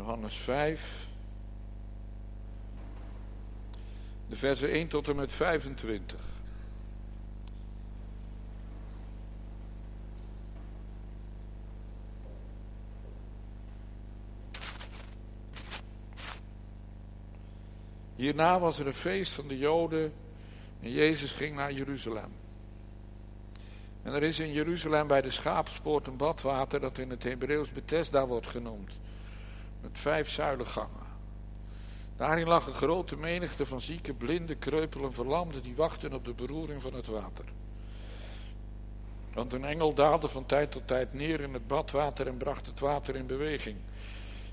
Johannes 5. De versen 1 tot en met 25. Hierna was er een feest van de Joden en Jezus ging naar Jeruzalem. En er is in Jeruzalem bij de schaapspoort een badwater dat in het Hebreeuws Bethesda wordt genoemd. Met vijf zuilengangen. Daarin lag een grote menigte van zieke, blinde, kreupelen, verlamden die wachten op de beroering van het water. Want een engel daalde van tijd tot tijd neer in het badwater en bracht het water in beweging.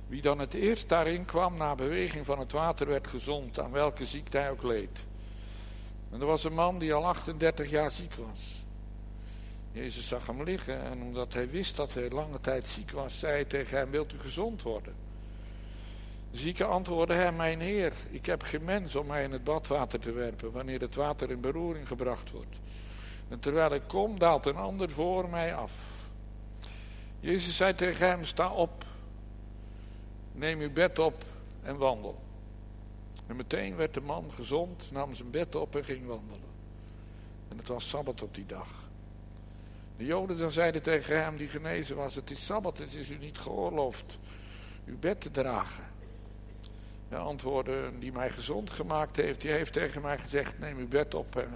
Wie dan het eerst daarin kwam na beweging van het water werd gezond, aan welke ziekte hij ook leed. En er was een man die al 38 jaar ziek was. Jezus zag hem liggen en omdat hij wist dat hij lange tijd ziek was, zei hij tegen hem, wilt u gezond worden? Zieke antwoordde hem, mijn heer, ik heb geen mens om mij in het badwater te werpen, wanneer het water in beroering gebracht wordt. En terwijl ik kom, daalt een ander voor mij af. Jezus zei tegen hem, sta op, neem uw bed op en wandel. En meteen werd de man gezond, nam zijn bed op en ging wandelen. En het was Sabbat op die dag. De Joden dan zeiden tegen hem die genezen was, het is Sabbat, het is u niet geoorloofd uw bed te dragen. De antwoordde, die mij gezond gemaakt heeft, die heeft tegen mij gezegd, neem uw bed op en,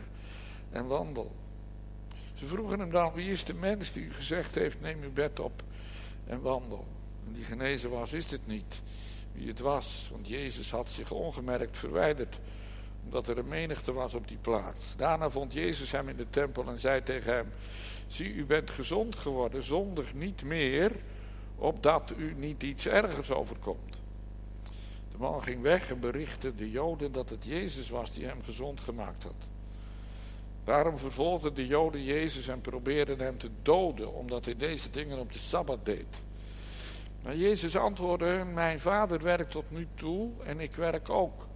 en wandel. Ze vroegen hem dan, wie is de mens die u gezegd heeft, neem uw bed op en wandel. En die genezen was, wist het niet wie het was, want Jezus had zich ongemerkt verwijderd, omdat er een menigte was op die plaats. Daarna vond Jezus hem in de tempel en zei tegen hem, zie, u bent gezond geworden, zondig niet meer, opdat u niet iets ergers overkomt. Man ging weg en berichtte de Joden dat het Jezus was die hem gezond gemaakt had. Daarom vervolgden de Joden Jezus en probeerden hem te doden, omdat hij deze dingen op de Sabbat deed. Maar Jezus antwoordde hun, mijn vader werkt tot nu toe en ik werk ook.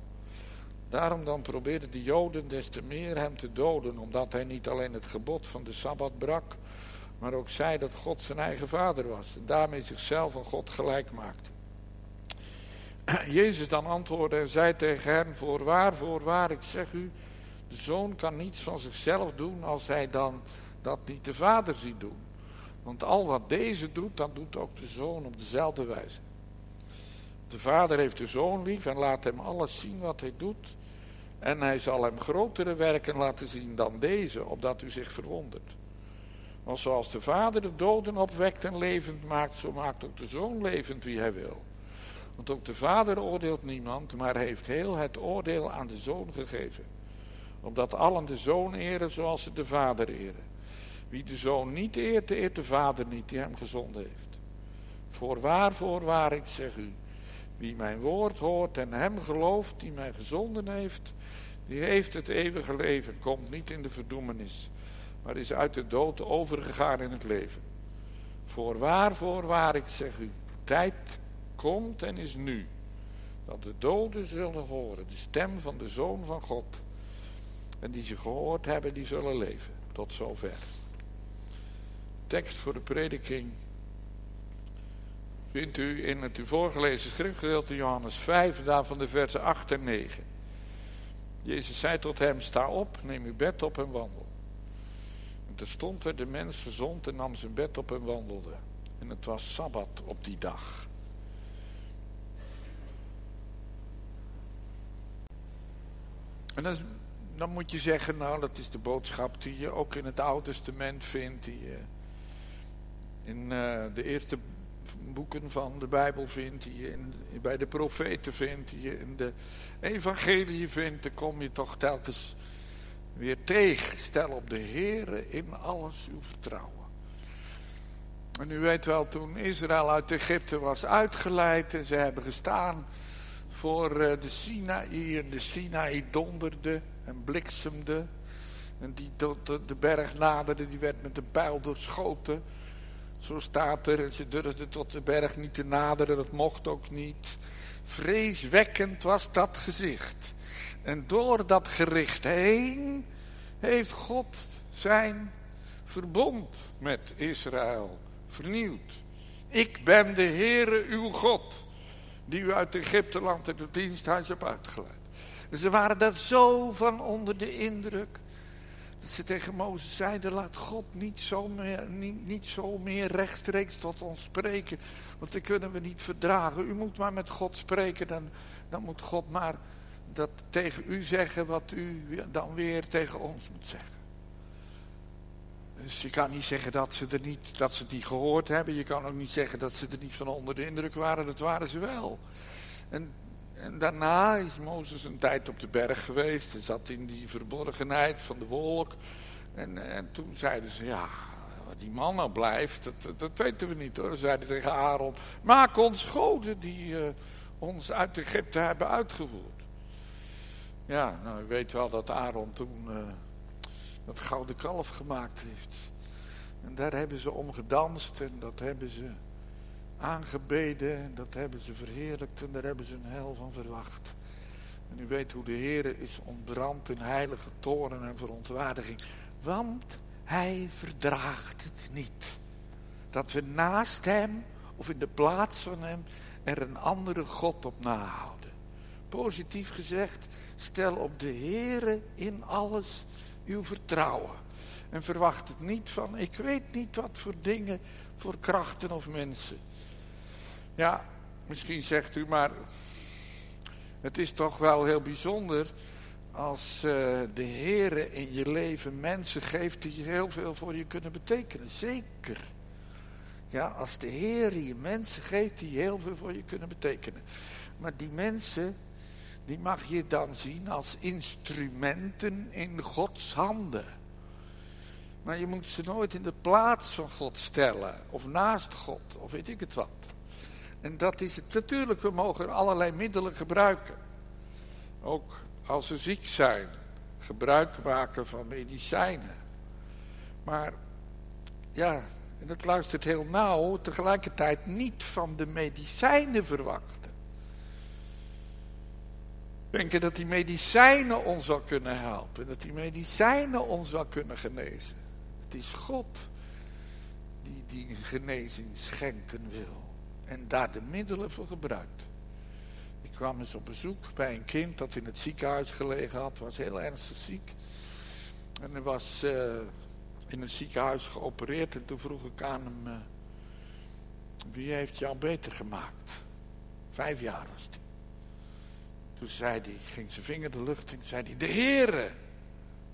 Daarom dan probeerden de Joden des te meer hem te doden, omdat hij niet alleen het gebod van de Sabbat brak, maar ook zei dat God zijn eigen vader was en daarmee zichzelf aan God gelijk maakte. Jezus dan antwoordde en zei tegen hen, voorwaar, voorwaar, ik zeg u, de zoon kan niets van zichzelf doen als hij dan dat niet de vader ziet doen. Want al wat deze doet, dat doet ook de zoon op dezelfde wijze. De vader heeft de zoon lief en laat hem alles zien wat hij doet. En hij zal hem grotere werken laten zien dan deze, opdat u zich verwondert. Want zoals de vader de doden opwekt en levend maakt, zo maakt ook de zoon levend wie hij wil. Want ook de vader oordeelt niemand, maar heeft heel het oordeel aan de zoon gegeven. Opdat allen de zoon eren zoals ze de vader eren. Wie de zoon niet eert, eert de vader niet die hem gezonden heeft. Voorwaar, voorwaar, ik zeg u. Wie mijn woord hoort en hem gelooft die mij gezonden heeft, die heeft het eeuwige leven, komt niet in de verdoemenis, maar is uit de dood overgegaan in het leven. Voorwaar, voorwaar, ik zeg u, tijd komt en is nu, dat de doden zullen horen de stem van de Zoon van God. En die ze gehoord hebben, die zullen leven. Tot zover. Tekst voor de prediking vindt u in het u voorgelezen schriftgedeelte Johannes 5, daarvan de versen 8 en 9. Jezus zei tot hem, sta op, neem uw bed op en wandel. En terstond werd de mens gezond en nam zijn bed op en wandelde. En het was Sabbat op die dag. En dan, moet je zeggen, nou dat is de boodschap die je ook in het Oude Testament vindt, die je in uh, de eerste boeken van de Bijbel vindt, die je in, bij de profeten vindt, die je in de evangelie vindt, dan kom je toch telkens weer tegen. Stel op de Heere in alles uw vertrouwen. En u weet wel, toen Israël uit Egypte was uitgeleid en ze hebben gestaan voor de Sinaï en de Sinaï donderde en bliksemde. En die tot de berg naderde, die werd met een pijl doorschoten. Zo staat er, ze durfden tot de berg niet te naderen, dat mocht ook niet. Vreeswekkend was dat gezicht. En door dat gericht heen heeft God zijn verbond met Israël vernieuwd. Ik ben de Heere uw God, die u uit Egypte land het diensthuis hebt uitgeleid. En ze waren daar zo van onder de indruk. Dat ze tegen Mozes zeiden, laat God niet zo, meer, niet, niet zo meer rechtstreeks tot ons spreken. Want dat kunnen we niet verdragen. U moet maar met God spreken, dan, dan moet God maar dat tegen u zeggen wat u dan weer tegen ons moet zeggen. Dus je kan niet zeggen dat ze, er niet, dat ze het niet gehoord hebben. Je kan ook niet zeggen dat ze er niet van onder de indruk waren. Dat waren ze wel. En, en daarna is Mozes een tijd op de berg geweest. Hij zat in die verborgenheid van de wolk. En, en toen zeiden ze, ja, wat die man nou blijft, dat, dat weten we niet hoor. Ze zeiden tegen Aaron, maak ons goden die uh, ons uit Egypte hebben uitgevoerd. Ja, nou, u weet wel dat Aaron toen uh, dat gouden kalf gemaakt heeft. En daar hebben ze om gedanst en dat hebben ze aangebeden en dat hebben ze verheerlijkt en daar hebben ze een hel van verwacht. En u weet hoe de Heer is ontbrand in heilige toren en verontwaardiging. Want hij verdraagt het niet. Dat we naast hem of in de plaats van hem er een andere God op nahouden. Positief gezegd, Stel op de Heere in alles uw vertrouwen. En verwacht het niet van, ik weet niet wat voor dingen, voor krachten of mensen. Ja, misschien zegt u, maar het is toch wel heel bijzonder als uh, de Heere in je leven mensen geeft die heel veel voor je kunnen betekenen. Zeker. Ja, als de Heer je mensen geeft die heel veel voor je kunnen betekenen. Maar die mensen, die mag je dan zien als instrumenten in Gods handen. Maar je moet ze nooit in de plaats van God stellen, of naast God, of weet ik het wat. En dat is het. Natuurlijk, we mogen allerlei middelen gebruiken. Ook als we ziek zijn, gebruik maken van medicijnen. Maar ja, en dat luistert heel nauw, tegelijkertijd niet van de medicijnen verwachten denken dat die medicijnen ons wel kunnen helpen. Dat die medicijnen ons wel kunnen genezen. Het is God die die genezing schenken wil. En daar de middelen voor gebruikt. Ik kwam eens op bezoek bij een kind dat in het ziekenhuis gelegen had. Was heel ernstig ziek. En hij was uh, in het ziekenhuis geopereerd. En toen vroeg ik aan hem... Uh, wie heeft jou beter gemaakt? Vijf jaar was hij. Toen zei ging zijn vinger de lucht in, zei hij, de Heere,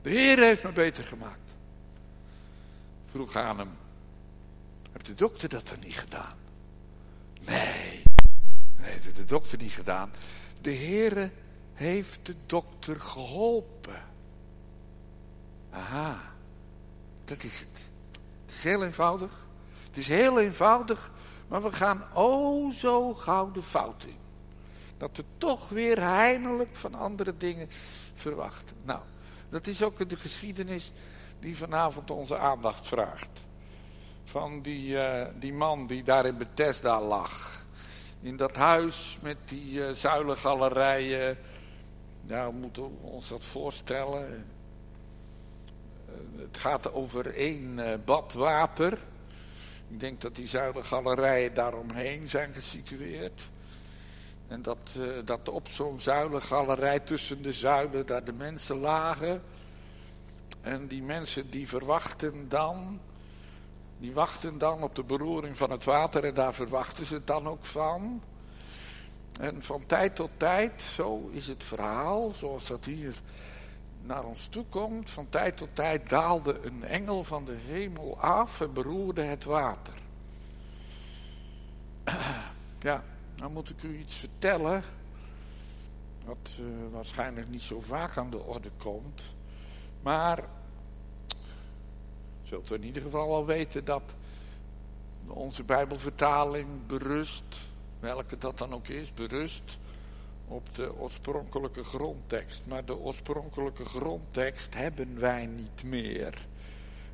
de Heere heeft me beter gemaakt. Vroeg aan hem, heeft de dokter dat dan niet gedaan? Nee, nee, heeft de dokter niet gedaan. De Heere heeft de dokter geholpen. Aha, dat is het. Het is heel eenvoudig. Het is heel eenvoudig, maar we gaan o zo gauw de fout in dat we toch weer heimelijk van andere dingen verwachten. Nou, dat is ook de geschiedenis die vanavond onze aandacht vraagt. Van die, uh, die man die daar in Bethesda lag. In dat huis met die uh, zuilengalerijen. Nou, we moeten ons dat voorstellen. Uh, het gaat over één bad water. Ik denk dat die zuilengalerijen daaromheen zijn gesitueerd. En dat, uh, dat op zo'n zuilengalerij tussen de zuilen daar de mensen lagen. En die mensen die verwachten dan, die wachten dan op de beroering van het water en daar verwachten ze het dan ook van. En van tijd tot tijd, zo is het verhaal, zoals dat hier naar ons toe komt. Van tijd tot tijd daalde een engel van de hemel af en beroerde het water. Ja, nou moet ik u iets vertellen. Wat uh, waarschijnlijk niet zo vaak aan de orde komt. Maar zult u in ieder geval wel weten dat onze Bijbelvertaling berust, welke dat dan ook is, berust op de oorspronkelijke grondtekst. Maar de oorspronkelijke grondtekst hebben wij niet meer.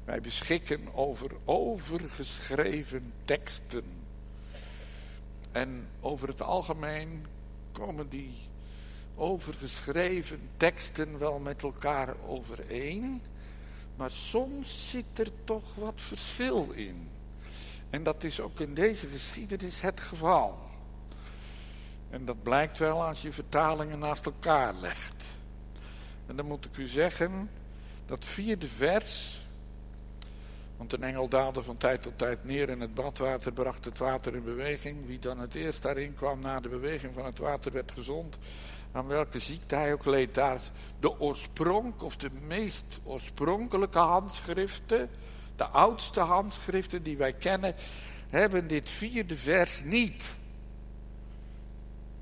Wij beschikken over overgeschreven teksten. En over het algemeen komen die overgeschreven teksten wel met elkaar overeen. Maar soms zit er toch wat verschil in. En dat is ook in deze geschiedenis het geval. En dat blijkt wel als je vertalingen naast elkaar legt. En dan moet ik u zeggen, dat vierde vers, want een engel daalde van tijd tot tijd neer in het badwater, bracht het water in beweging. Wie dan het eerst daarin kwam na de beweging van het water werd gezond. Aan welke ziekte hij ook leed. Daar de oorsprong, of de meest oorspronkelijke handschriften, de oudste handschriften die wij kennen, hebben dit vierde vers niet.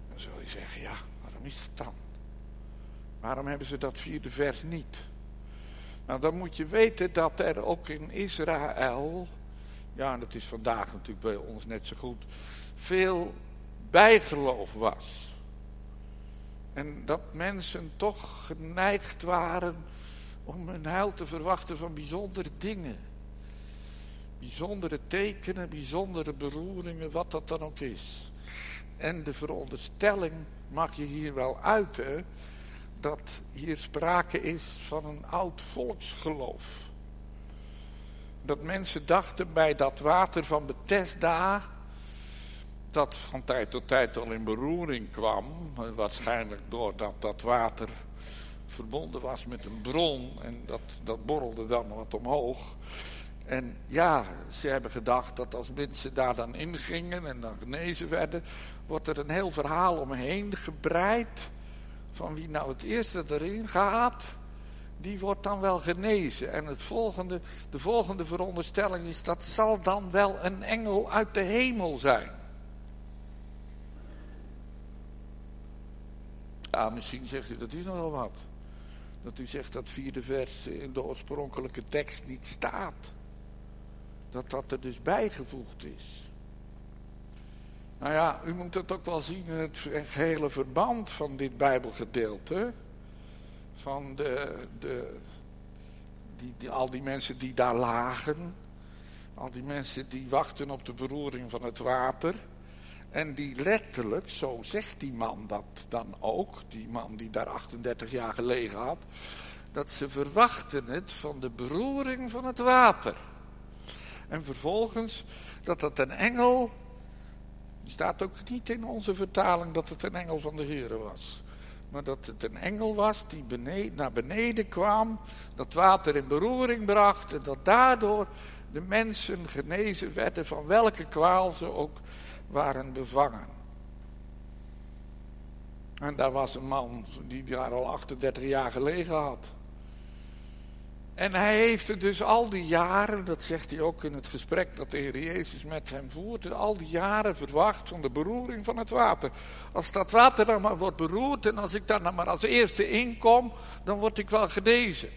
Dan zul je zeggen, ja, waarom is het dan? Waarom hebben ze dat vierde vers niet? Nou, dan moet je weten dat er ook in Israël, ja, dat is vandaag natuurlijk bij ons net zo goed, veel bijgeloof was. En dat mensen toch geneigd waren om hun heil te verwachten van bijzondere dingen. Bijzondere tekenen, bijzondere beroeringen, wat dat dan ook is. En de veronderstelling mag je hier wel uiten dat hier sprake is van een oud volksgeloof. Dat mensen dachten bij dat water van Bethesda, dat van tijd tot tijd al in beroering kwam, waarschijnlijk doordat dat water verbonden was met een bron en dat, dat borrelde dan wat omhoog. En ja, ze hebben gedacht dat als mensen daar dan ingingen en dan genezen werden, wordt er een heel verhaal omheen gebreid van wie nou het eerste erin gaat, die wordt dan wel genezen. En het volgende, de volgende veronderstelling is, dat zal dan wel een engel uit de hemel zijn. Ja, misschien zegt u, dat is nog wel wat. Dat u zegt dat vierde vers in de oorspronkelijke tekst niet staat. Dat dat er dus bijgevoegd is. Nou ja, u moet het ook wel zien in het gehele verband van dit Bijbelgedeelte. Van de, de, die, al die mensen die daar lagen. Al die mensen die wachten op de beroering van het water. En die letterlijk, zo zegt die man dat dan ook, die man die daar 38 jaar gelegen had, dat ze verwachten het van de beroering van het water. En vervolgens dat dat een engel staat ook niet in onze vertaling dat het een engel van de Heer was. Maar dat het een engel was die beneden, naar beneden kwam, dat water in beroering bracht en dat daardoor de mensen genezen werden van welke kwaal ze ook waren bevangen. En daar was een man die daar al 38 jaar gelegen had. En hij heeft het dus al die jaren, dat zegt hij ook in het gesprek dat de Heer Jezus met hem voert, al die jaren verwacht van de beroering van het water. Als dat water dan maar wordt beroerd en als ik daar dan maar als eerste inkom, dan word ik wel genezen.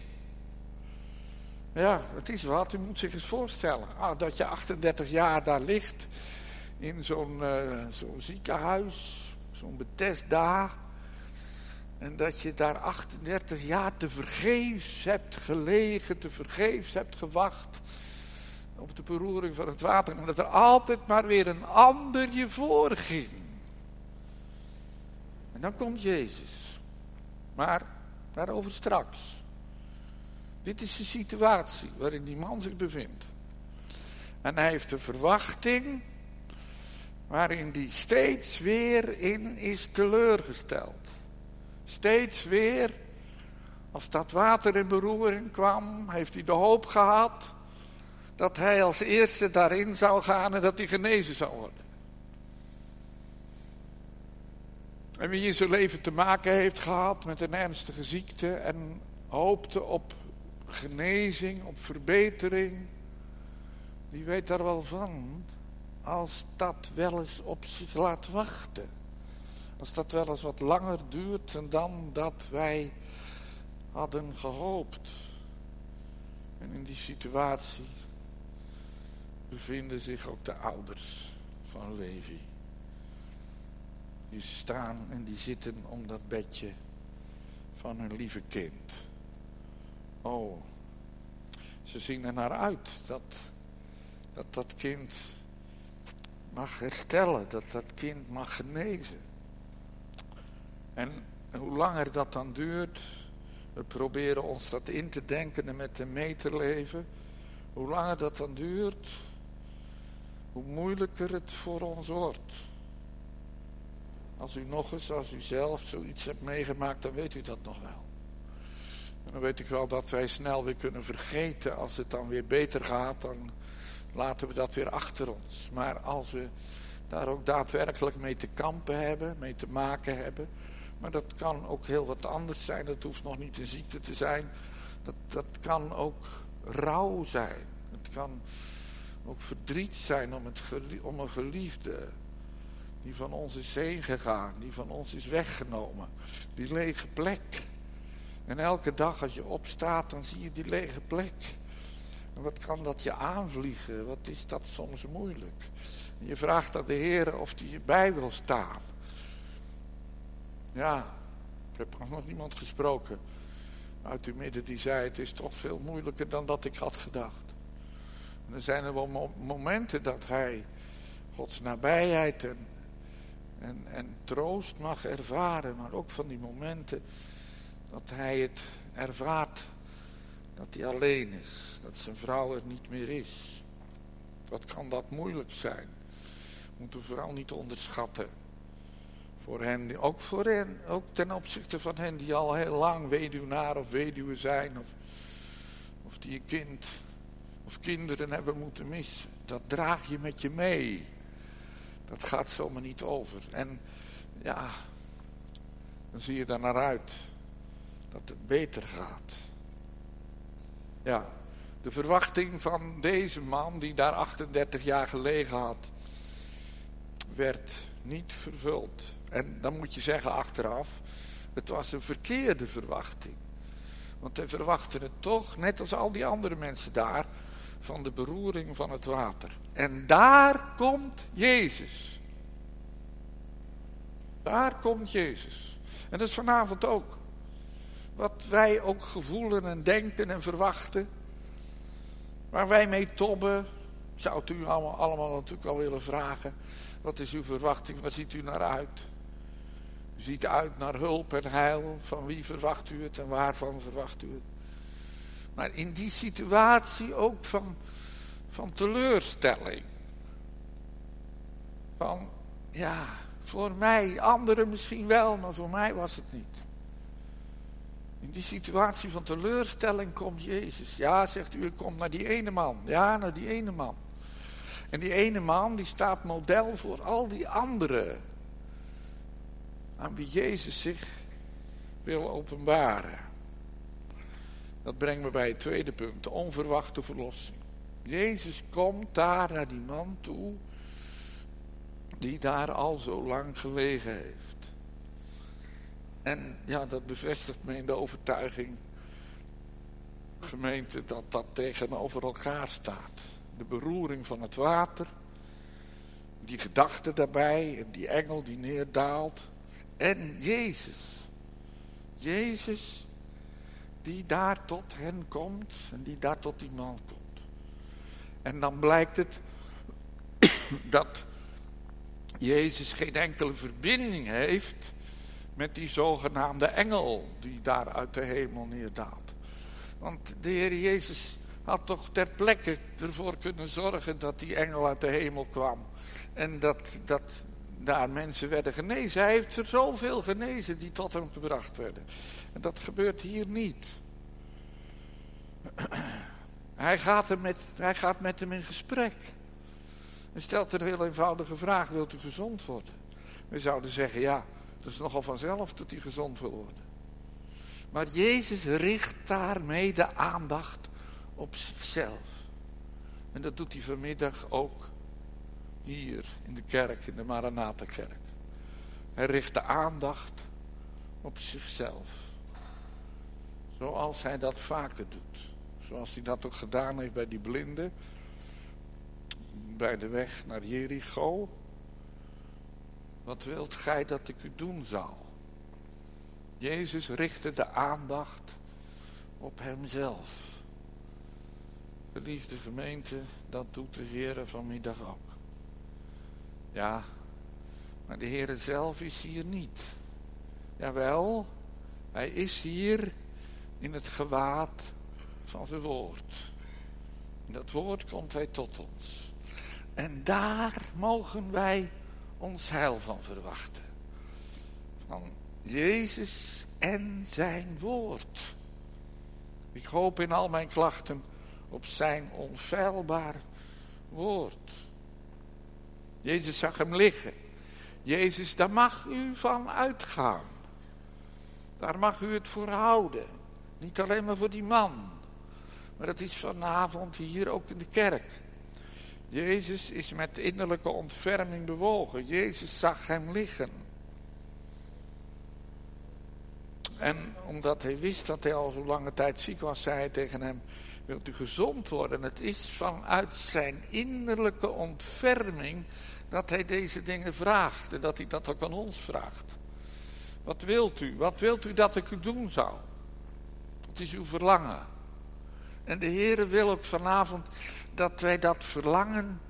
Ja, het is wat, u moet zich eens voorstellen. Ah, dat je 38 jaar daar ligt, in zo'n uh, zo'n ziekenhuis, zo'n. En dat je daar 38 jaar te vergeefs hebt gelegen, te vergeefs hebt gewacht op de beroering van het water. En dat er altijd maar weer een ander je voorging. En dan komt Jezus. Maar daarover straks. Dit is de situatie waarin die man zich bevindt. En hij heeft de verwachting waarin die steeds weer in is teleurgesteld. Steeds weer, als dat water in beroering kwam, heeft hij de hoop gehad dat hij als eerste daarin zou gaan en dat hij genezen zou worden. En wie in zijn leven te maken heeft gehad met een ernstige ziekte en hoopte op genezing, op verbetering, die weet daar wel van als dat wel eens op zich laat wachten. Als dat wel eens wat langer duurt dan dat wij hadden gehoopt. En in die situatie bevinden zich ook de ouders van Levi. Die staan en die zitten om dat bedje van hun lieve kind. Oh, ze zien er naar uit dat dat, dat kind mag herstellen, dat dat kind mag genezen. En hoe langer dat dan duurt, we proberen ons dat in te denken en met hem mee te leven. Hoe langer dat dan duurt, hoe moeilijker het voor ons wordt. Als u nog eens, als u zelf zoiets hebt meegemaakt, dan weet u dat nog wel. En dan weet ik wel dat wij snel weer kunnen vergeten. Als het dan weer beter gaat, dan laten we dat weer achter ons. Maar als we daar ook daadwerkelijk mee te kampen hebben, mee te maken hebben. Maar dat kan ook heel wat anders zijn. Dat hoeft nog niet een ziekte te zijn. Dat, dat kan ook rouw zijn. Het kan ook verdriet zijn om, om een geliefde die van ons is heen gegaan, die van ons is weggenomen. Die lege plek. En elke dag als je opstaat, dan zie je die lege plek. En wat kan dat je aanvliegen? Wat is dat soms moeilijk? En je vraagt aan de Heer of hij je bij wil staan. Ja, ik heb nog niemand gesproken uit uw midden die zei: Het is toch veel moeilijker dan dat ik had gedacht. Er zijn er wel momenten dat hij Gods nabijheid en, en, en troost mag ervaren, maar ook van die momenten dat hij het ervaart dat hij alleen is, dat zijn vrouw er niet meer is. Wat kan dat moeilijk zijn? Moeten we vooral niet onderschatten. Voor hen, ook voor hen, ook ten opzichte van hen die al heel lang weduwnaar of weduwe zijn, of, of die een kind of kinderen hebben moeten missen. Dat draag je met je mee. Dat gaat zomaar niet over. En ja, dan zie je er naar uit dat het beter gaat. Ja, de verwachting van deze man die daar 38 jaar gelegen had, werd niet vervuld. En dan moet je zeggen achteraf, het was een verkeerde verwachting. Want hij verwachtte het toch, net als al die andere mensen daar, van de beroering van het water. En daar komt Jezus. Daar komt Jezus. En dat is vanavond ook. Wat wij ook gevoelen en denken en verwachten. Waar wij mee tobben. Zou u allemaal, allemaal natuurlijk wel willen vragen. Wat is uw verwachting? Waar ziet u naar uit? Ziet uit naar hulp en heil. Van wie verwacht u het en waarvan verwacht u het? Maar in die situatie ook van, van teleurstelling. Van, ja, voor mij, anderen misschien wel, maar voor mij was het niet. In die situatie van teleurstelling komt Jezus. Ja, zegt u, ik kom naar die ene man. Ja, naar die ene man. En die ene man, die staat model voor al die anderen. Aan wie Jezus zich wil openbaren. Dat brengt me bij het tweede punt, de onverwachte verlossing. Jezus komt daar naar die man toe, die daar al zo lang gelegen heeft. En ja, dat bevestigt me in de overtuiging, gemeente, dat dat tegenover elkaar staat. De beroering van het water, die gedachte daarbij, en die engel die neerdaalt, en Jezus. Jezus die daar tot hen komt en die daar tot die man komt. En dan blijkt het dat Jezus geen enkele verbinding heeft met die zogenaamde engel die daar uit de hemel neerdaalt. Want de Heer Jezus had toch ter plekke ervoor kunnen zorgen dat die engel uit de hemel kwam. En dat, dat daar mensen werden genezen. Hij heeft er zoveel genezen die tot hem gebracht werden. En dat gebeurt hier niet. Hij gaat, er met, hij gaat met hem in gesprek. En stelt een heel eenvoudige vraag: wilt u gezond worden? We zouden zeggen: ja, dat is nogal vanzelf dat hij gezond wil worden. Maar Jezus richt daarmee de aandacht op zichzelf. En dat doet hij vanmiddag ook hier in de kerk, in de Maranatha-kerk. Hij richt de aandacht op zichzelf. Zoals hij dat vaker doet. Zoals hij dat ook gedaan heeft bij die blinden. Bij de weg naar Jericho. Wat wilt gij dat ik u doen zal? Jezus richtte de aandacht op hemzelf. Geliefde gemeente, dat doet de Heer vanmiddag ook. Ja, maar de Heer zelf is hier niet. Jawel, hij is hier in het gewaad van zijn woord. In dat woord komt hij tot ons. En daar mogen wij ons heil van verwachten. van Jezus en zijn woord. Ik hoop in al mijn klachten op zijn onfeilbaar woord. Jezus zag hem liggen. Jezus, daar mag u van uitgaan. Daar mag u het voor houden. Niet alleen maar voor die man. Maar dat is vanavond hier ook in de kerk. Jezus is met innerlijke ontferming bewogen. Jezus zag hem liggen. En omdat hij wist dat hij al zo lange tijd ziek was, zei hij tegen hem: Wilt u gezond worden? Het is vanuit zijn innerlijke ontferming dat hij deze dingen vraagt. En dat hij dat ook aan ons vraagt. Wat wilt u? Wat wilt u dat ik u doen zou? Het is uw verlangen. En de Heere wil ook vanavond dat wij dat verlangen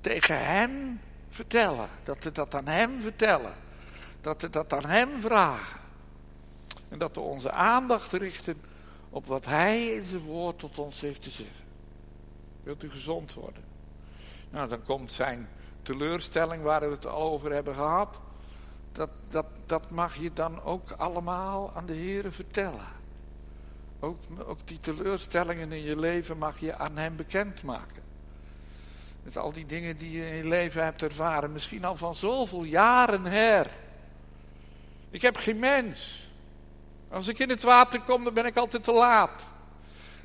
tegen Hem vertellen. Dat we dat aan Hem vertellen. Dat we dat aan Hem vragen. En dat we onze aandacht richten op wat Hij in zijn woord tot ons heeft te zeggen. Wilt u gezond worden? Nou, dan komt zijn teleurstelling waar we het al over hebben gehad. Dat, dat, dat mag je dan ook allemaal aan de Heer vertellen. Ook, ook die teleurstellingen in je leven mag je aan Hem bekendmaken. Met al die dingen die je in je leven hebt ervaren, misschien al van zoveel jaren her. Ik heb geen mens. Als ik in het water kom, dan ben ik altijd te laat.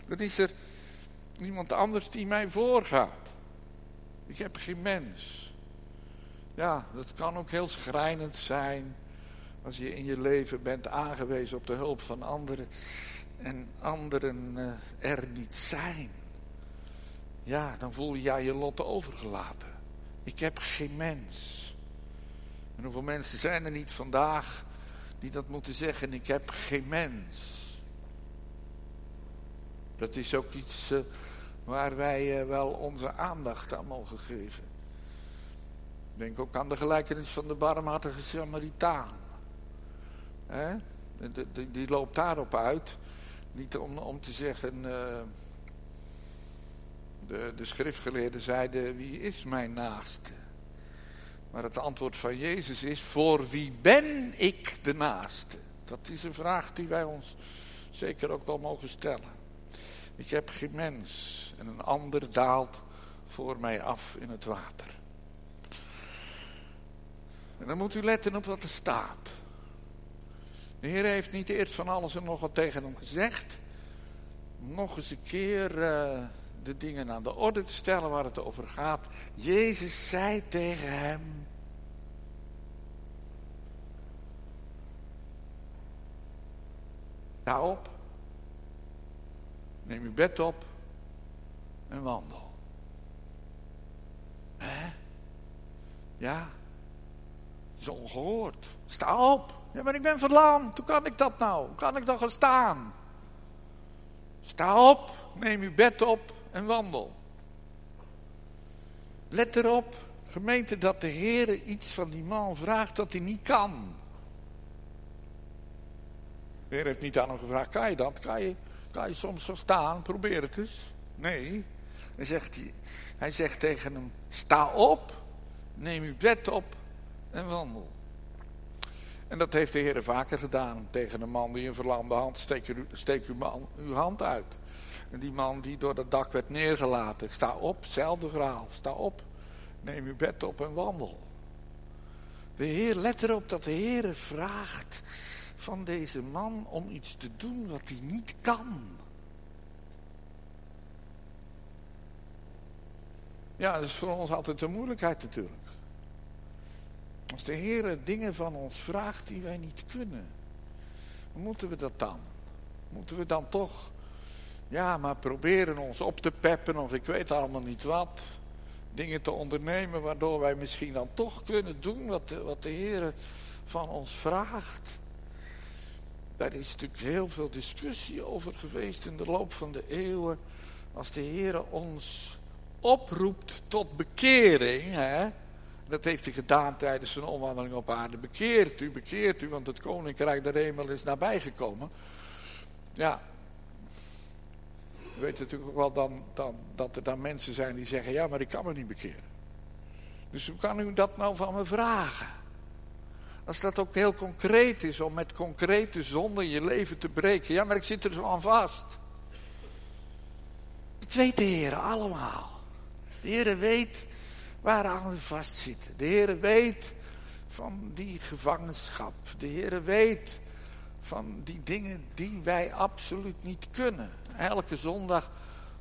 Dan is er iemand anders die mij voorgaat. Ik heb geen mens. Ja, dat kan ook heel schrijnend zijn. Als je in je leven bent aangewezen op de hulp van anderen. En anderen eh, er niet zijn. Ja, dan voel je je je lot overgelaten. Ik heb geen mens. En hoeveel mensen zijn er niet vandaag die dat moeten zeggen, ik heb geen mens. Dat is ook iets uh, waar wij uh, wel onze aandacht aan mogen geven. Denk ook aan de gelijkenis van de barmhartige Samaritaan. Die, loopt daarop uit. Niet om, om te zeggen, uh, de, de schriftgeleerden zeiden, wie is mijn naaste? Maar het antwoord van Jezus is, voor wie ben ik de naaste? Dat is een vraag die wij ons zeker ook wel mogen stellen. Ik heb geen mens en een ander daalt voor mij af in het water. En dan moet u letten op wat er staat. De Heer heeft niet eerst van alles en nog wat tegen hem gezegd. Nog eens een keer uh, de dingen aan de orde te stellen waar het over gaat. Jezus zei tegen hem. Sta op. Neem uw bed op. En wandel. Hè? Ja. Zo ongehoord. Sta op. Ja, maar ik ben verlamd. Hoe kan ik dat nou? Hoe kan ik dan gaan staan? Sta op. Neem uw bed op en wandel. Let erop, gemeente, dat de Heer iets van die man vraagt dat hij niet kan. De Heer heeft niet aan hem gevraagd, kan je dat? Kan je, kan je soms zo staan? Probeer het eens. Nee. Hij zegt, hij zegt tegen hem, sta op, neem uw bed op en wandel. En dat heeft de Heer vaker gedaan tegen een man die een verlamde hand, steek, steek uw, man, uw hand uit. En die man die door het dak werd neergelaten. Sta op, hetzelfde verhaal. Sta op, neem uw bed op en wandel. De Heer, let erop dat de Heer vraagt van deze man om iets te doen wat hij niet kan. Ja, dat is voor ons altijd een moeilijkheid natuurlijk. Als de Heer dingen van ons vraagt die wij niet kunnen, moeten we dat dan? Moeten we dan toch ja, maar proberen ons op te peppen of ik weet allemaal niet wat. Dingen te ondernemen waardoor wij misschien dan toch kunnen doen wat de, wat de Heer van ons vraagt. Daar is natuurlijk heel veel discussie over geweest in de loop van de eeuwen. Als de Heer ons oproept tot bekering, hè, dat heeft hij gedaan tijdens zijn omwandeling op aarde. Bekeert u, bekeert u, want het koninkrijk der hemel is nabijgekomen. Ja, we weten natuurlijk ook wel dan, dan, dat er dan mensen zijn die zeggen, ja, maar ik kan me niet bekeren. Dus hoe kan u dat nou van me vragen? Als dat ook heel concreet is, om met concrete zonden je leven te breken. Ja, maar ik zit er zo aan vast. Dat weet de Heer allemaal. De Heer weet waaraan we vastzitten. De Heer weet van die gevangenschap. De Heer weet van die dingen die wij absoluut niet kunnen. Elke zondag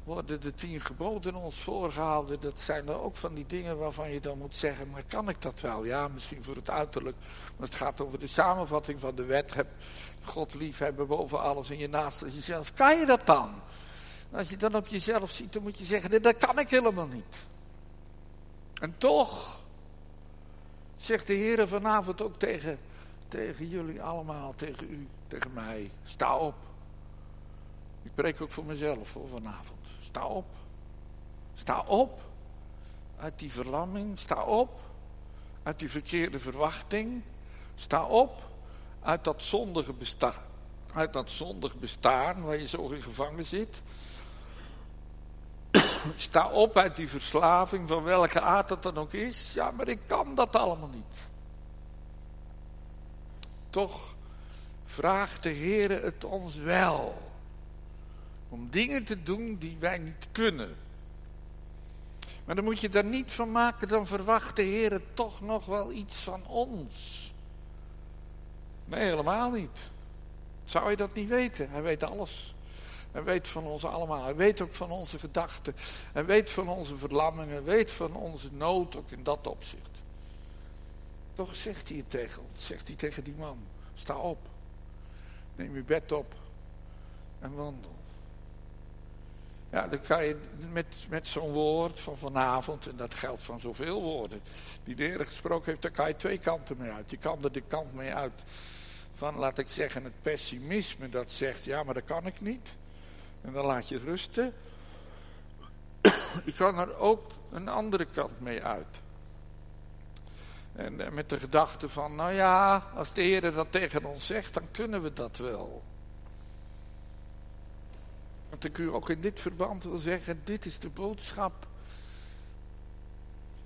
worden de tien geboden ons voorgehouden. Dat zijn er ook van die dingen waarvan je dan moet zeggen, maar kan ik dat wel? Ja, misschien voor het uiterlijk. Maar het gaat over de samenvatting van de wet. Heb God lief hebben boven alles en je naast jezelf. Kan je dat dan? Als je dan op jezelf ziet, dan moet je zeggen, dat kan ik helemaal niet. En toch zegt de Heer vanavond ook tegen, tegen jullie allemaal, tegen u, tegen mij, sta op. Ik preek ook voor mezelf voor vanavond. Sta op. Sta op uit die verlamming. Sta op uit die verkeerde verwachting. Sta op uit dat zondige bestaan. Uit dat zondig bestaan waar je zo in gevangen zit. Sta op uit die verslaving van welke aard dat dan ook is. Ja, maar ik kan dat allemaal niet. Toch vraagt de Heer het ons wel. Om dingen te doen die wij niet kunnen. Maar dan moet je er niet van maken, dan verwacht de Heer toch nog wel iets van ons. Nee, helemaal niet. Zou je dat niet weten? Hij weet alles. Hij weet van ons allemaal. Hij weet ook van onze gedachten. Hij weet van onze verlammingen. Weet van onze nood, ook in dat opzicht. Toch zegt hij het tegen ons. Zegt hij tegen die man. Sta op. Neem je bed op. En wandel. Ja, dan kan je met, met zo'n woord van vanavond, en dat geldt van zoveel woorden, die de Heer gesproken heeft, daar kan je twee kanten mee uit. Je kan er de kant mee uit van, laat ik zeggen, het pessimisme dat zegt, ja, maar dat kan ik niet. En dan laat je rusten. Je kan er ook een andere kant mee uit. En eh, met de gedachte van, nou ja, als de Heer dat tegen ons zegt, dan kunnen we dat wel. Want ik u ook in dit verband wil zeggen, dit is de boodschap.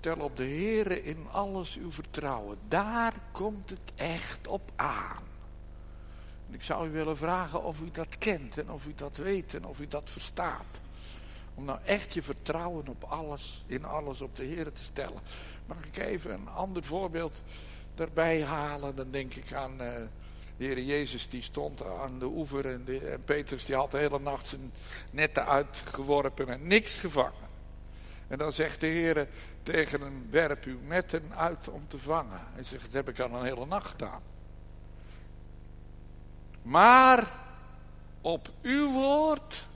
Tel op de Heer in alles uw vertrouwen. Daar komt het echt op aan. Ik zou u willen vragen of u dat kent en of u dat weet en of u dat verstaat. Om nou echt je vertrouwen op alles, in alles op de Heer te stellen. Mag ik even een ander voorbeeld daarbij halen? Dan denk ik aan... Uh, de Heer Jezus die stond aan de oever en, de, Petrus die had de hele nacht zijn netten uitgeworpen en niks gevangen. En dan zegt de Heer tegen hem, werp uw netten uit om te vangen. Hij zegt, dat heb ik al een hele nacht gedaan. Maar op uw woord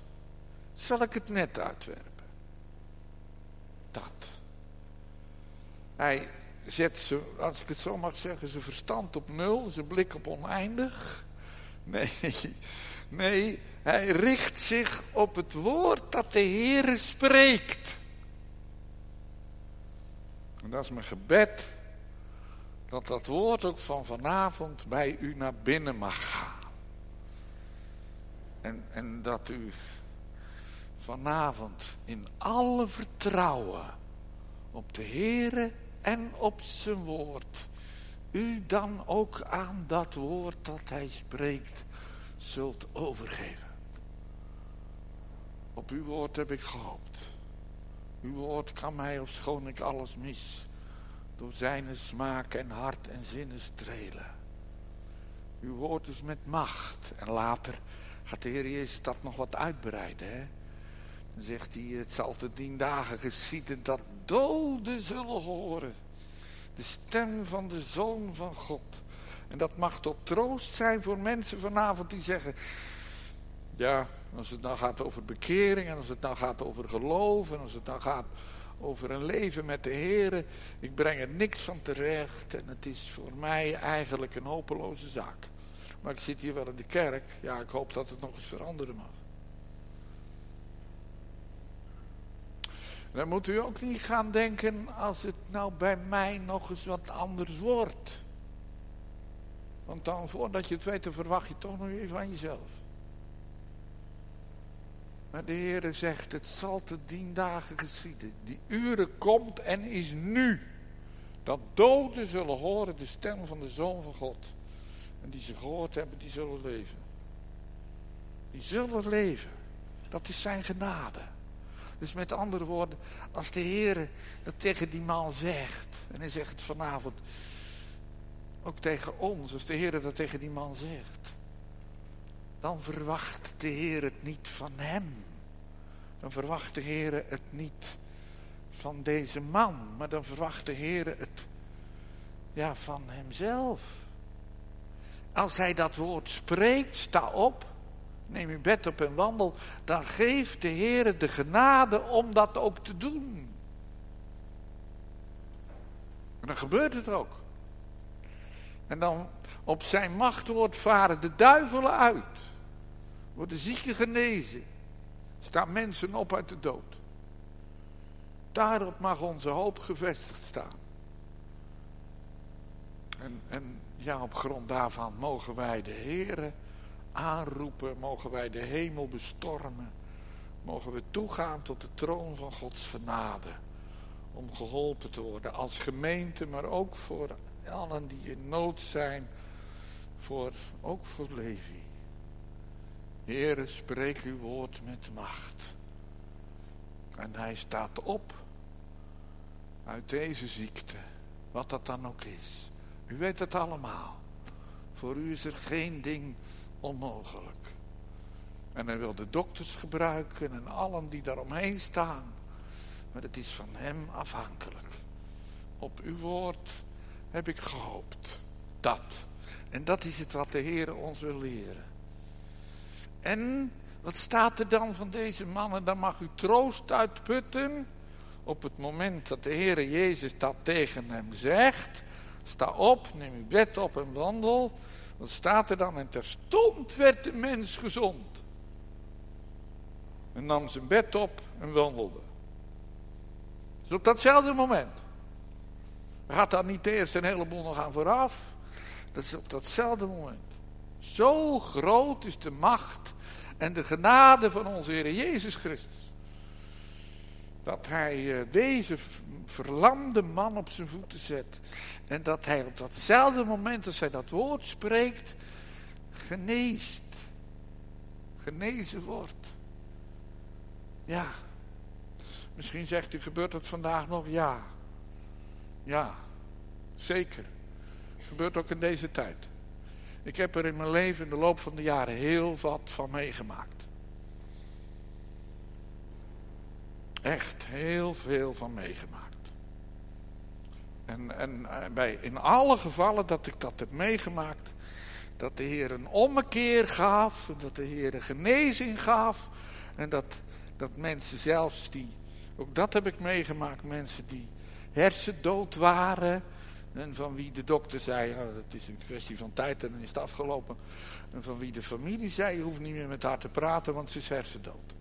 zal ik het net uitwerpen. Dat. Hij zet ze, als ik het zo mag zeggen, zijn verstand op nul, zijn blik op oneindig. Nee, nee, hij richt zich op het woord dat de Heer spreekt. En dat is mijn gebed, dat dat woord ook van vanavond bij u naar binnen mag gaan. En, en dat u vanavond in alle vertrouwen op de Heere en op zijn woord. U dan ook aan dat woord dat hij spreekt zult overgeven. Op uw woord heb ik gehoopt. Uw woord kan mij, ofschoon ik alles mis, door zijn smaak en hart en zinnen strelen. Uw woord is met macht. En later gaat de Heer Jezus dat nog wat uitbreiden. Hè? Dan zegt hij, het zal te tien dagen geschieden dat doden zullen horen. De stem van de Zoon van God. En dat mag tot troost zijn voor mensen vanavond die zeggen... Ja, als het nou gaat over bekering en als het nou gaat over geloof... en als het nou gaat over een leven met de Heer... ik breng er niks van terecht en het is voor mij eigenlijk een hopeloze zaak. Maar ik zit hier wel in de kerk. Ja, ik hoop dat het nog eens veranderen mag. Dan moet u ook niet gaan denken als het nou bij mij nog eens wat anders wordt. Want dan voordat je het weet, verwacht je toch nog even van jezelf. Maar de Heere zegt, het zal te dien dagen geschieden. Die uren komt en is nu. Dat doden zullen horen de stem van de Zoon van God. En die ze gehoord hebben, die zullen leven. Die zullen leven. Dat is zijn genade. Dus met andere woorden, als de Heer dat tegen die man zegt, en hij zegt vanavond ook tegen ons, als de Heer dat tegen die man zegt, dan verwacht de Heer het niet van hem. Dan verwacht de Heer het niet van deze man, maar dan verwacht de Heer het ja, van hemzelf. Als hij dat woord spreekt, sta op, neem uw bed op en wandel, dan geeft de Heer de genade om dat ook te doen. En dan gebeurt het ook. En dan op zijn machtwoord varen de duivelen uit. Worden zieken genezen. Staan mensen op uit de dood. Daarop mag onze hoop gevestigd staan. En, en ja, op grond daarvan mogen wij de Heere aanroepen, mogen wij de hemel bestormen, mogen we toegaan tot de troon van Gods genade, om geholpen te worden als gemeente, maar ook voor allen die in nood zijn, voor, ook voor Levi. Heere, spreek uw woord met macht. En hij staat op uit deze ziekte, wat dat dan ook is. U weet het allemaal. Voor u is er geen ding onmogelijk. En hij wil de dokters gebruiken en allen die daaromheen staan. Maar het is van hem afhankelijk. Op uw woord heb ik gehoopt. Dat. En dat is het wat de Heer ons wil leren. En wat staat er dan van deze mannen? Dan mag u troost uitputten op het moment dat de Heer Jezus dat tegen hem zegt. Sta op, neem uw bed op en wandel. Wat staat er dan? En terstond werd de mens gezond. En nam zijn bed op en wandelde. Dus op datzelfde moment. Gaat daar niet eerst een heleboel nog aan vooraf? Dat is op datzelfde moment. Zo groot is de macht en de genade van onze Heer Jezus Christus. Dat hij eh, deze verlamde man op zijn voeten zet. En dat hij op datzelfde moment als hij dat woord spreekt, geneest. Genezen wordt. Ja. Misschien zegt u, gebeurt het vandaag nog? Ja. Ja, zeker. Gebeurt ook in deze tijd. Ik heb er in mijn leven in de loop van de jaren heel wat van meegemaakt. Echt heel veel van meegemaakt. En, en eh, bij, in alle gevallen dat ik dat heb meegemaakt, dat de Heer een ommekeer gaf, dat de Heer een genezing gaf. En dat, dat mensen zelfs die, ook dat heb ik meegemaakt, mensen die hersendood waren. En van wie de dokter zei, oh, dat is een kwestie van tijd en dan is het afgelopen. En van wie de familie zei, je hoeft niet meer met haar te praten, want ze is hersendood.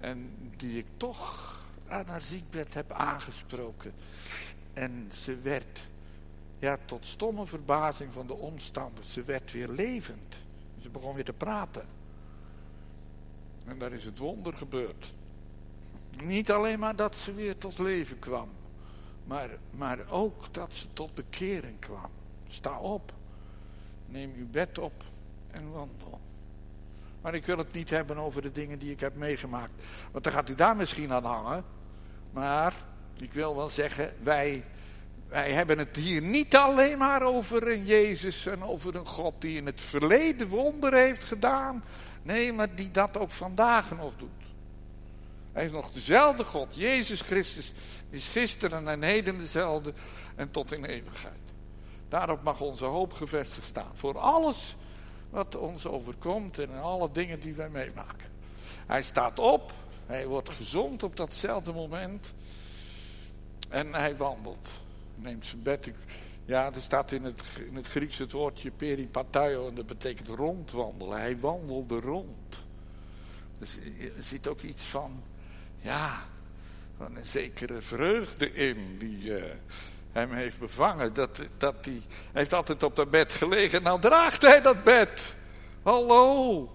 En die ik toch aan haar ziekbed heb aangesproken. En ze werd, ja, tot stomme verbazing van de omstanders, ze werd weer levend. Ze begon weer te praten. En daar is het wonder gebeurd. Niet alleen maar dat ze weer tot leven kwam, maar, maar ook dat ze tot bekering kwam. Sta op, neem uw bed op en wandel. Maar ik wil het niet hebben over de dingen die ik heb meegemaakt. Want dan gaat u daar misschien aan hangen. Maar ik wil wel zeggen, wij, wij hebben het hier niet alleen maar over een Jezus en over een God die in het verleden wonder heeft gedaan. Nee, maar die dat ook vandaag nog doet. Hij is nog dezelfde God. Jezus Christus is gisteren en heden dezelfde en tot in eeuwigheid. Daarop mag onze hoop gevestigd staan. Voor alles wat ons overkomt en alle dingen die wij meemaken. Hij staat op, hij wordt gezond op datzelfde moment en hij wandelt. Neemt zijn bed. Ja, er staat in het, in het Grieks het woordje peripataio en dat betekent rondwandelen. Hij wandelde rond. Dus er zit ook iets van, ja, van een zekere vreugde in die uh, hem heeft bevangen. Dat, dat hij heeft altijd op dat bed gelegen. Nou draagt hij dat bed. Hallo.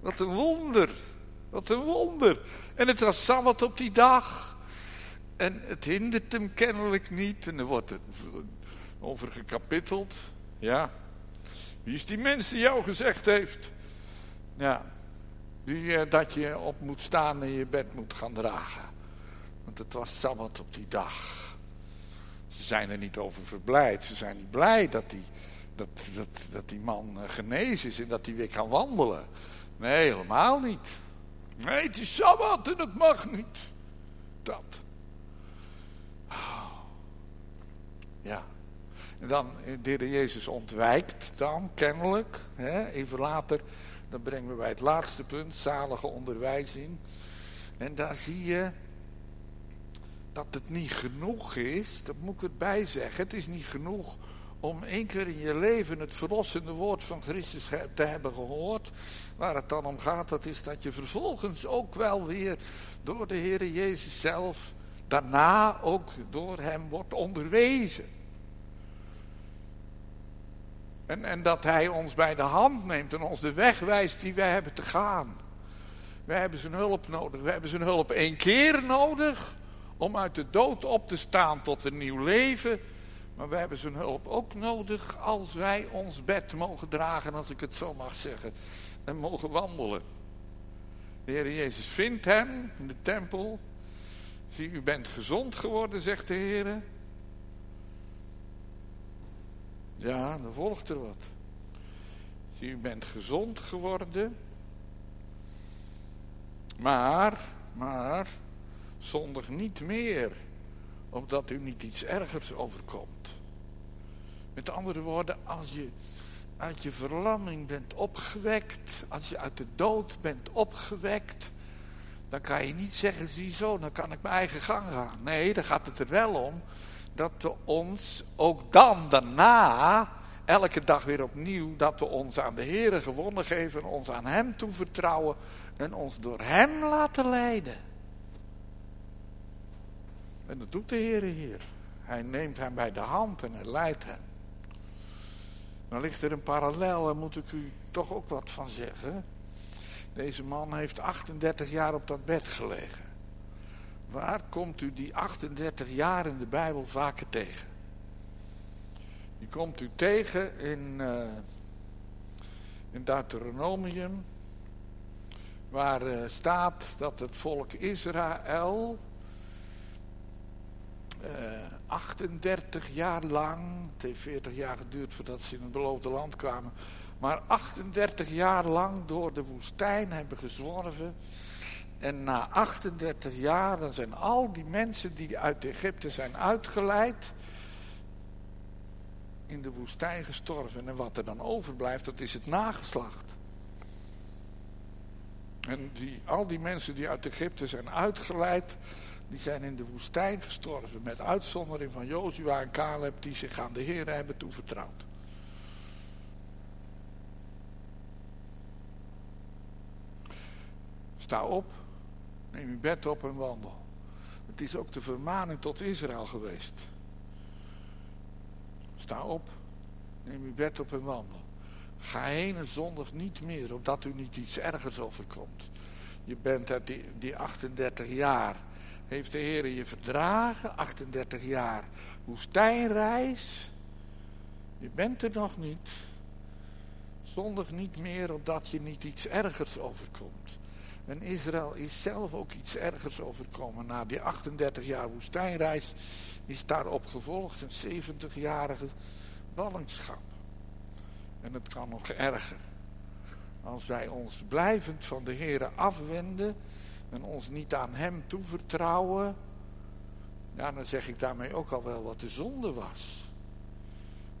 Wat een wonder. Wat een wonder. En het was Sabbat op die dag. En het hindert hem kennelijk niet. En er wordt het over gekapiteld. Ja. Wie is die mens die jou gezegd heeft? Ja. Die, eh, dat je op moet staan en je bed moet gaan dragen. Want het was Sabbat op die dag. Ze zijn er niet over verblijd. Ze zijn niet blij dat die, dat, dat, dat die man eh, genezen is en dat hij weer kan wandelen. Nee, helemaal niet. Nee, het is Sabbat en het mag niet. Dat. Oh. Ja. En dan, eh, de Jezus ontwijkt dan, kennelijk. Hè, even later, dan brengen we bij het laatste punt, zalige onderwijzing. En daar zie je dat het niet genoeg is, dat moet ik erbij zeggen. Het is niet genoeg om één keer in je leven het verlossende woord van Christus te hebben gehoord. Waar het dan om gaat, dat is dat je vervolgens ook wel weer door de Heer Jezus zelf, daarna ook door Hem wordt onderwezen. En, en dat Hij ons bij de hand neemt en ons de weg wijst die wij hebben te gaan. Wij hebben zijn hulp nodig. We hebben zijn hulp één keer nodig om uit de dood op te staan tot een nieuw leven. Maar we hebben zijn hulp ook nodig als wij ons bed mogen dragen, als ik het zo mag zeggen, en mogen wandelen. De Heer Jezus vindt hem in de tempel. Zie, u bent gezond geworden, zegt de Heer. Ja, dan volgt er wat. Zie, u bent gezond geworden. Maar, maar, zondig niet meer, opdat u niet iets ergers overkomt. Met andere woorden, als je uit je verlamming bent opgewekt, als je uit de dood bent opgewekt, dan kan je niet zeggen, zie zo, dan kan ik mijn eigen gang gaan. Nee, dan gaat het er wel om dat we ons ook dan daarna, elke dag weer opnieuw, dat we ons aan de Heer gewonnen geven, ons aan Hem toevertrouwen en ons door Hem laten leiden. En dat doet de Heer hier. Hij neemt hem bij de hand en hij leidt hem. Dan ligt er een parallel, daar moet ik u toch ook wat van zeggen. Deze man heeft 38 jaar op dat bed gelegen. Waar komt u die 38 jaar in de Bijbel vaker tegen? Die komt u tegen in, uh, in Deuteronomium, waar uh, staat dat het volk Israël 38 eh, jaar lang, het heeft 40 jaar geduurd voordat ze in het beloofde land kwamen, maar 38 jaar lang door de woestijn hebben gezworven. En na 38 jaar, dan zijn al die mensen die uit Egypte zijn uitgeleid, in de woestijn gestorven. En wat er dan overblijft, dat is het nageslacht. En die, al die mensen die uit Egypte zijn uitgeleid, die zijn in de woestijn gestorven. Met uitzondering van Jozua en Caleb die zich aan de Heer hebben toevertrouwd. Sta op, neem uw bed op en wandel. Het is ook de vermaning tot Israël geweest. Sta op, neem uw bed op en wandel. Ga heen en zondig niet meer, opdat u niet iets ergers overkomt. Je bent uit die, die 38 jaar heeft de Heer je verdragen, 38 jaar woestijnreis. Je bent er nog niet. Zondig niet meer, opdat je niet iets ergers overkomt. En Israël is zelf ook iets ergers overkomen. Na die 38 jaar woestijnreis is daarop gevolgd een 70-jarige ballingschap. En het kan nog erger. Als wij ons blijvend van de Heer afwenden en ons niet aan hem toevertrouwen, ja, dan zeg ik daarmee ook al wel wat de zonde was.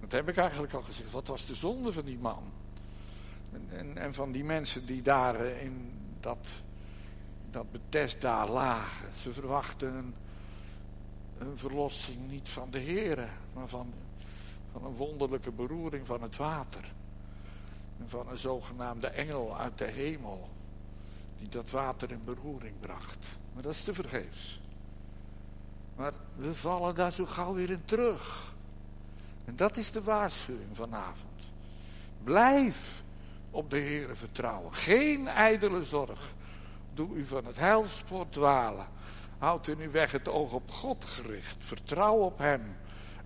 Dat heb ik eigenlijk al gezegd. Wat was de zonde van die man? En, en, en van die mensen die daar in dat, dat daar lagen. Ze verwachten een, verlossing niet van de Heer, maar van, van een wonderlijke beroering van het water. En van een zogenaamde engel uit de hemel die dat water in beroering bracht. Maar dat is te vergeefs. Maar we vallen daar zo gauw weer in terug. En dat is de waarschuwing vanavond. Blijf op de Heer vertrouwen. Geen ijdele zorg. Doe u van het heilsport dwalen. Houd in uw weg het oog op God gericht. Vertrouw op Hem.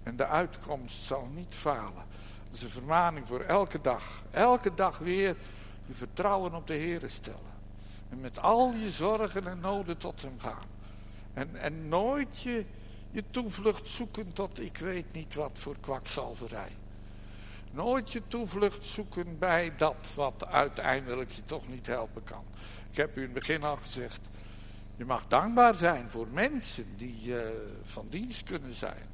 En de uitkomst zal niet falen. Dat is een vermaning voor elke dag. Elke dag weer je vertrouwen op de Heer stellen. En met al je zorgen en noden tot Hem gaan. En, en nooit je, je toevlucht zoeken tot ik weet niet wat voor kwakzalverij. Nooit je toevlucht zoeken bij dat wat uiteindelijk je toch niet helpen kan. Ik heb u in het begin al gezegd, je mag dankbaar zijn voor mensen die uh, van dienst kunnen zijn.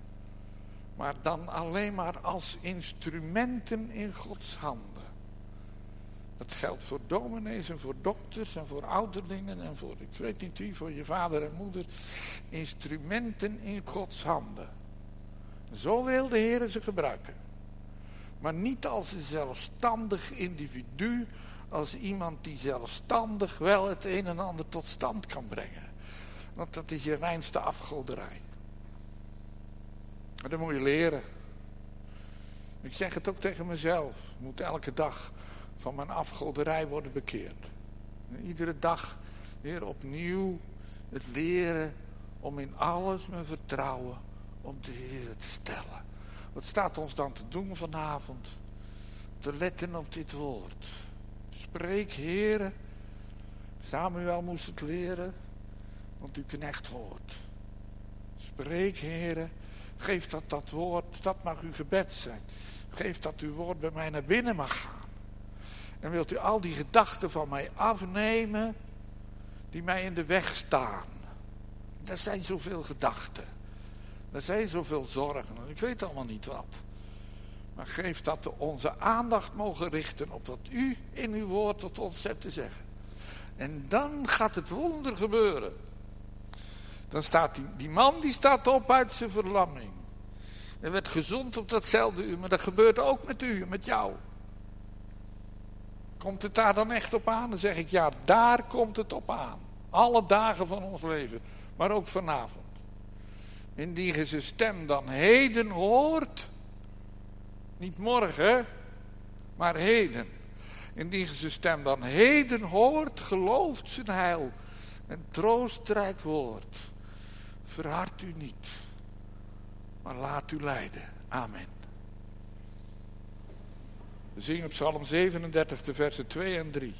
Maar dan alleen maar als instrumenten in Gods handen. Dat geldt voor dominees en voor dokters en voor ouderlingen en voor, ik weet niet wie, voor je vader en moeder. Instrumenten in Gods handen. Zo wil de Heer ze gebruiken. Maar niet als een zelfstandig individu, als iemand die zelfstandig wel het een en ander tot stand kan brengen. Want dat is je reinste afgoderij. Dat moet je leren. Ik zeg het ook tegen mezelf. Ik moet elke dag van mijn afgoderij worden bekeerd. Iedere dag weer opnieuw het leren om in alles mijn vertrouwen op de Heer te stellen. Wat staat ons dan te doen vanavond? Te letten op dit woord. Spreek, heren. Samuel moest het leren, want uw knecht hoort. Spreek, heren. Geef dat dat woord, dat mag uw gebed zijn. Geef dat uw woord bij mij naar binnen mag gaan. En wilt u al die gedachten van mij afnemen die mij in de weg staan. Er zijn zoveel gedachten. Er zijn zoveel zorgen. Ik weet allemaal niet wat. Maar geef dat we onze aandacht mogen richten op wat u in uw woord tot ons hebt te zeggen. En dan gaat het wonder gebeuren. Dan staat die, man die staat op uit zijn verlamming. Hij werd gezond op datzelfde uur, maar dat gebeurt ook met u, met jou. Komt het daar dan echt op aan? Dan zeg ik ja, daar komt het op aan. Alle dagen van ons leven, maar ook vanavond. Indien je zijn stem dan heden hoort, niet morgen, maar heden. Indien je zijn stem dan heden hoort, gelooft zijn heil. En troostrijk woord. Verhard u niet, maar laat u leiden. Amen. We zingen Psalm 37, de versen 2 en 3.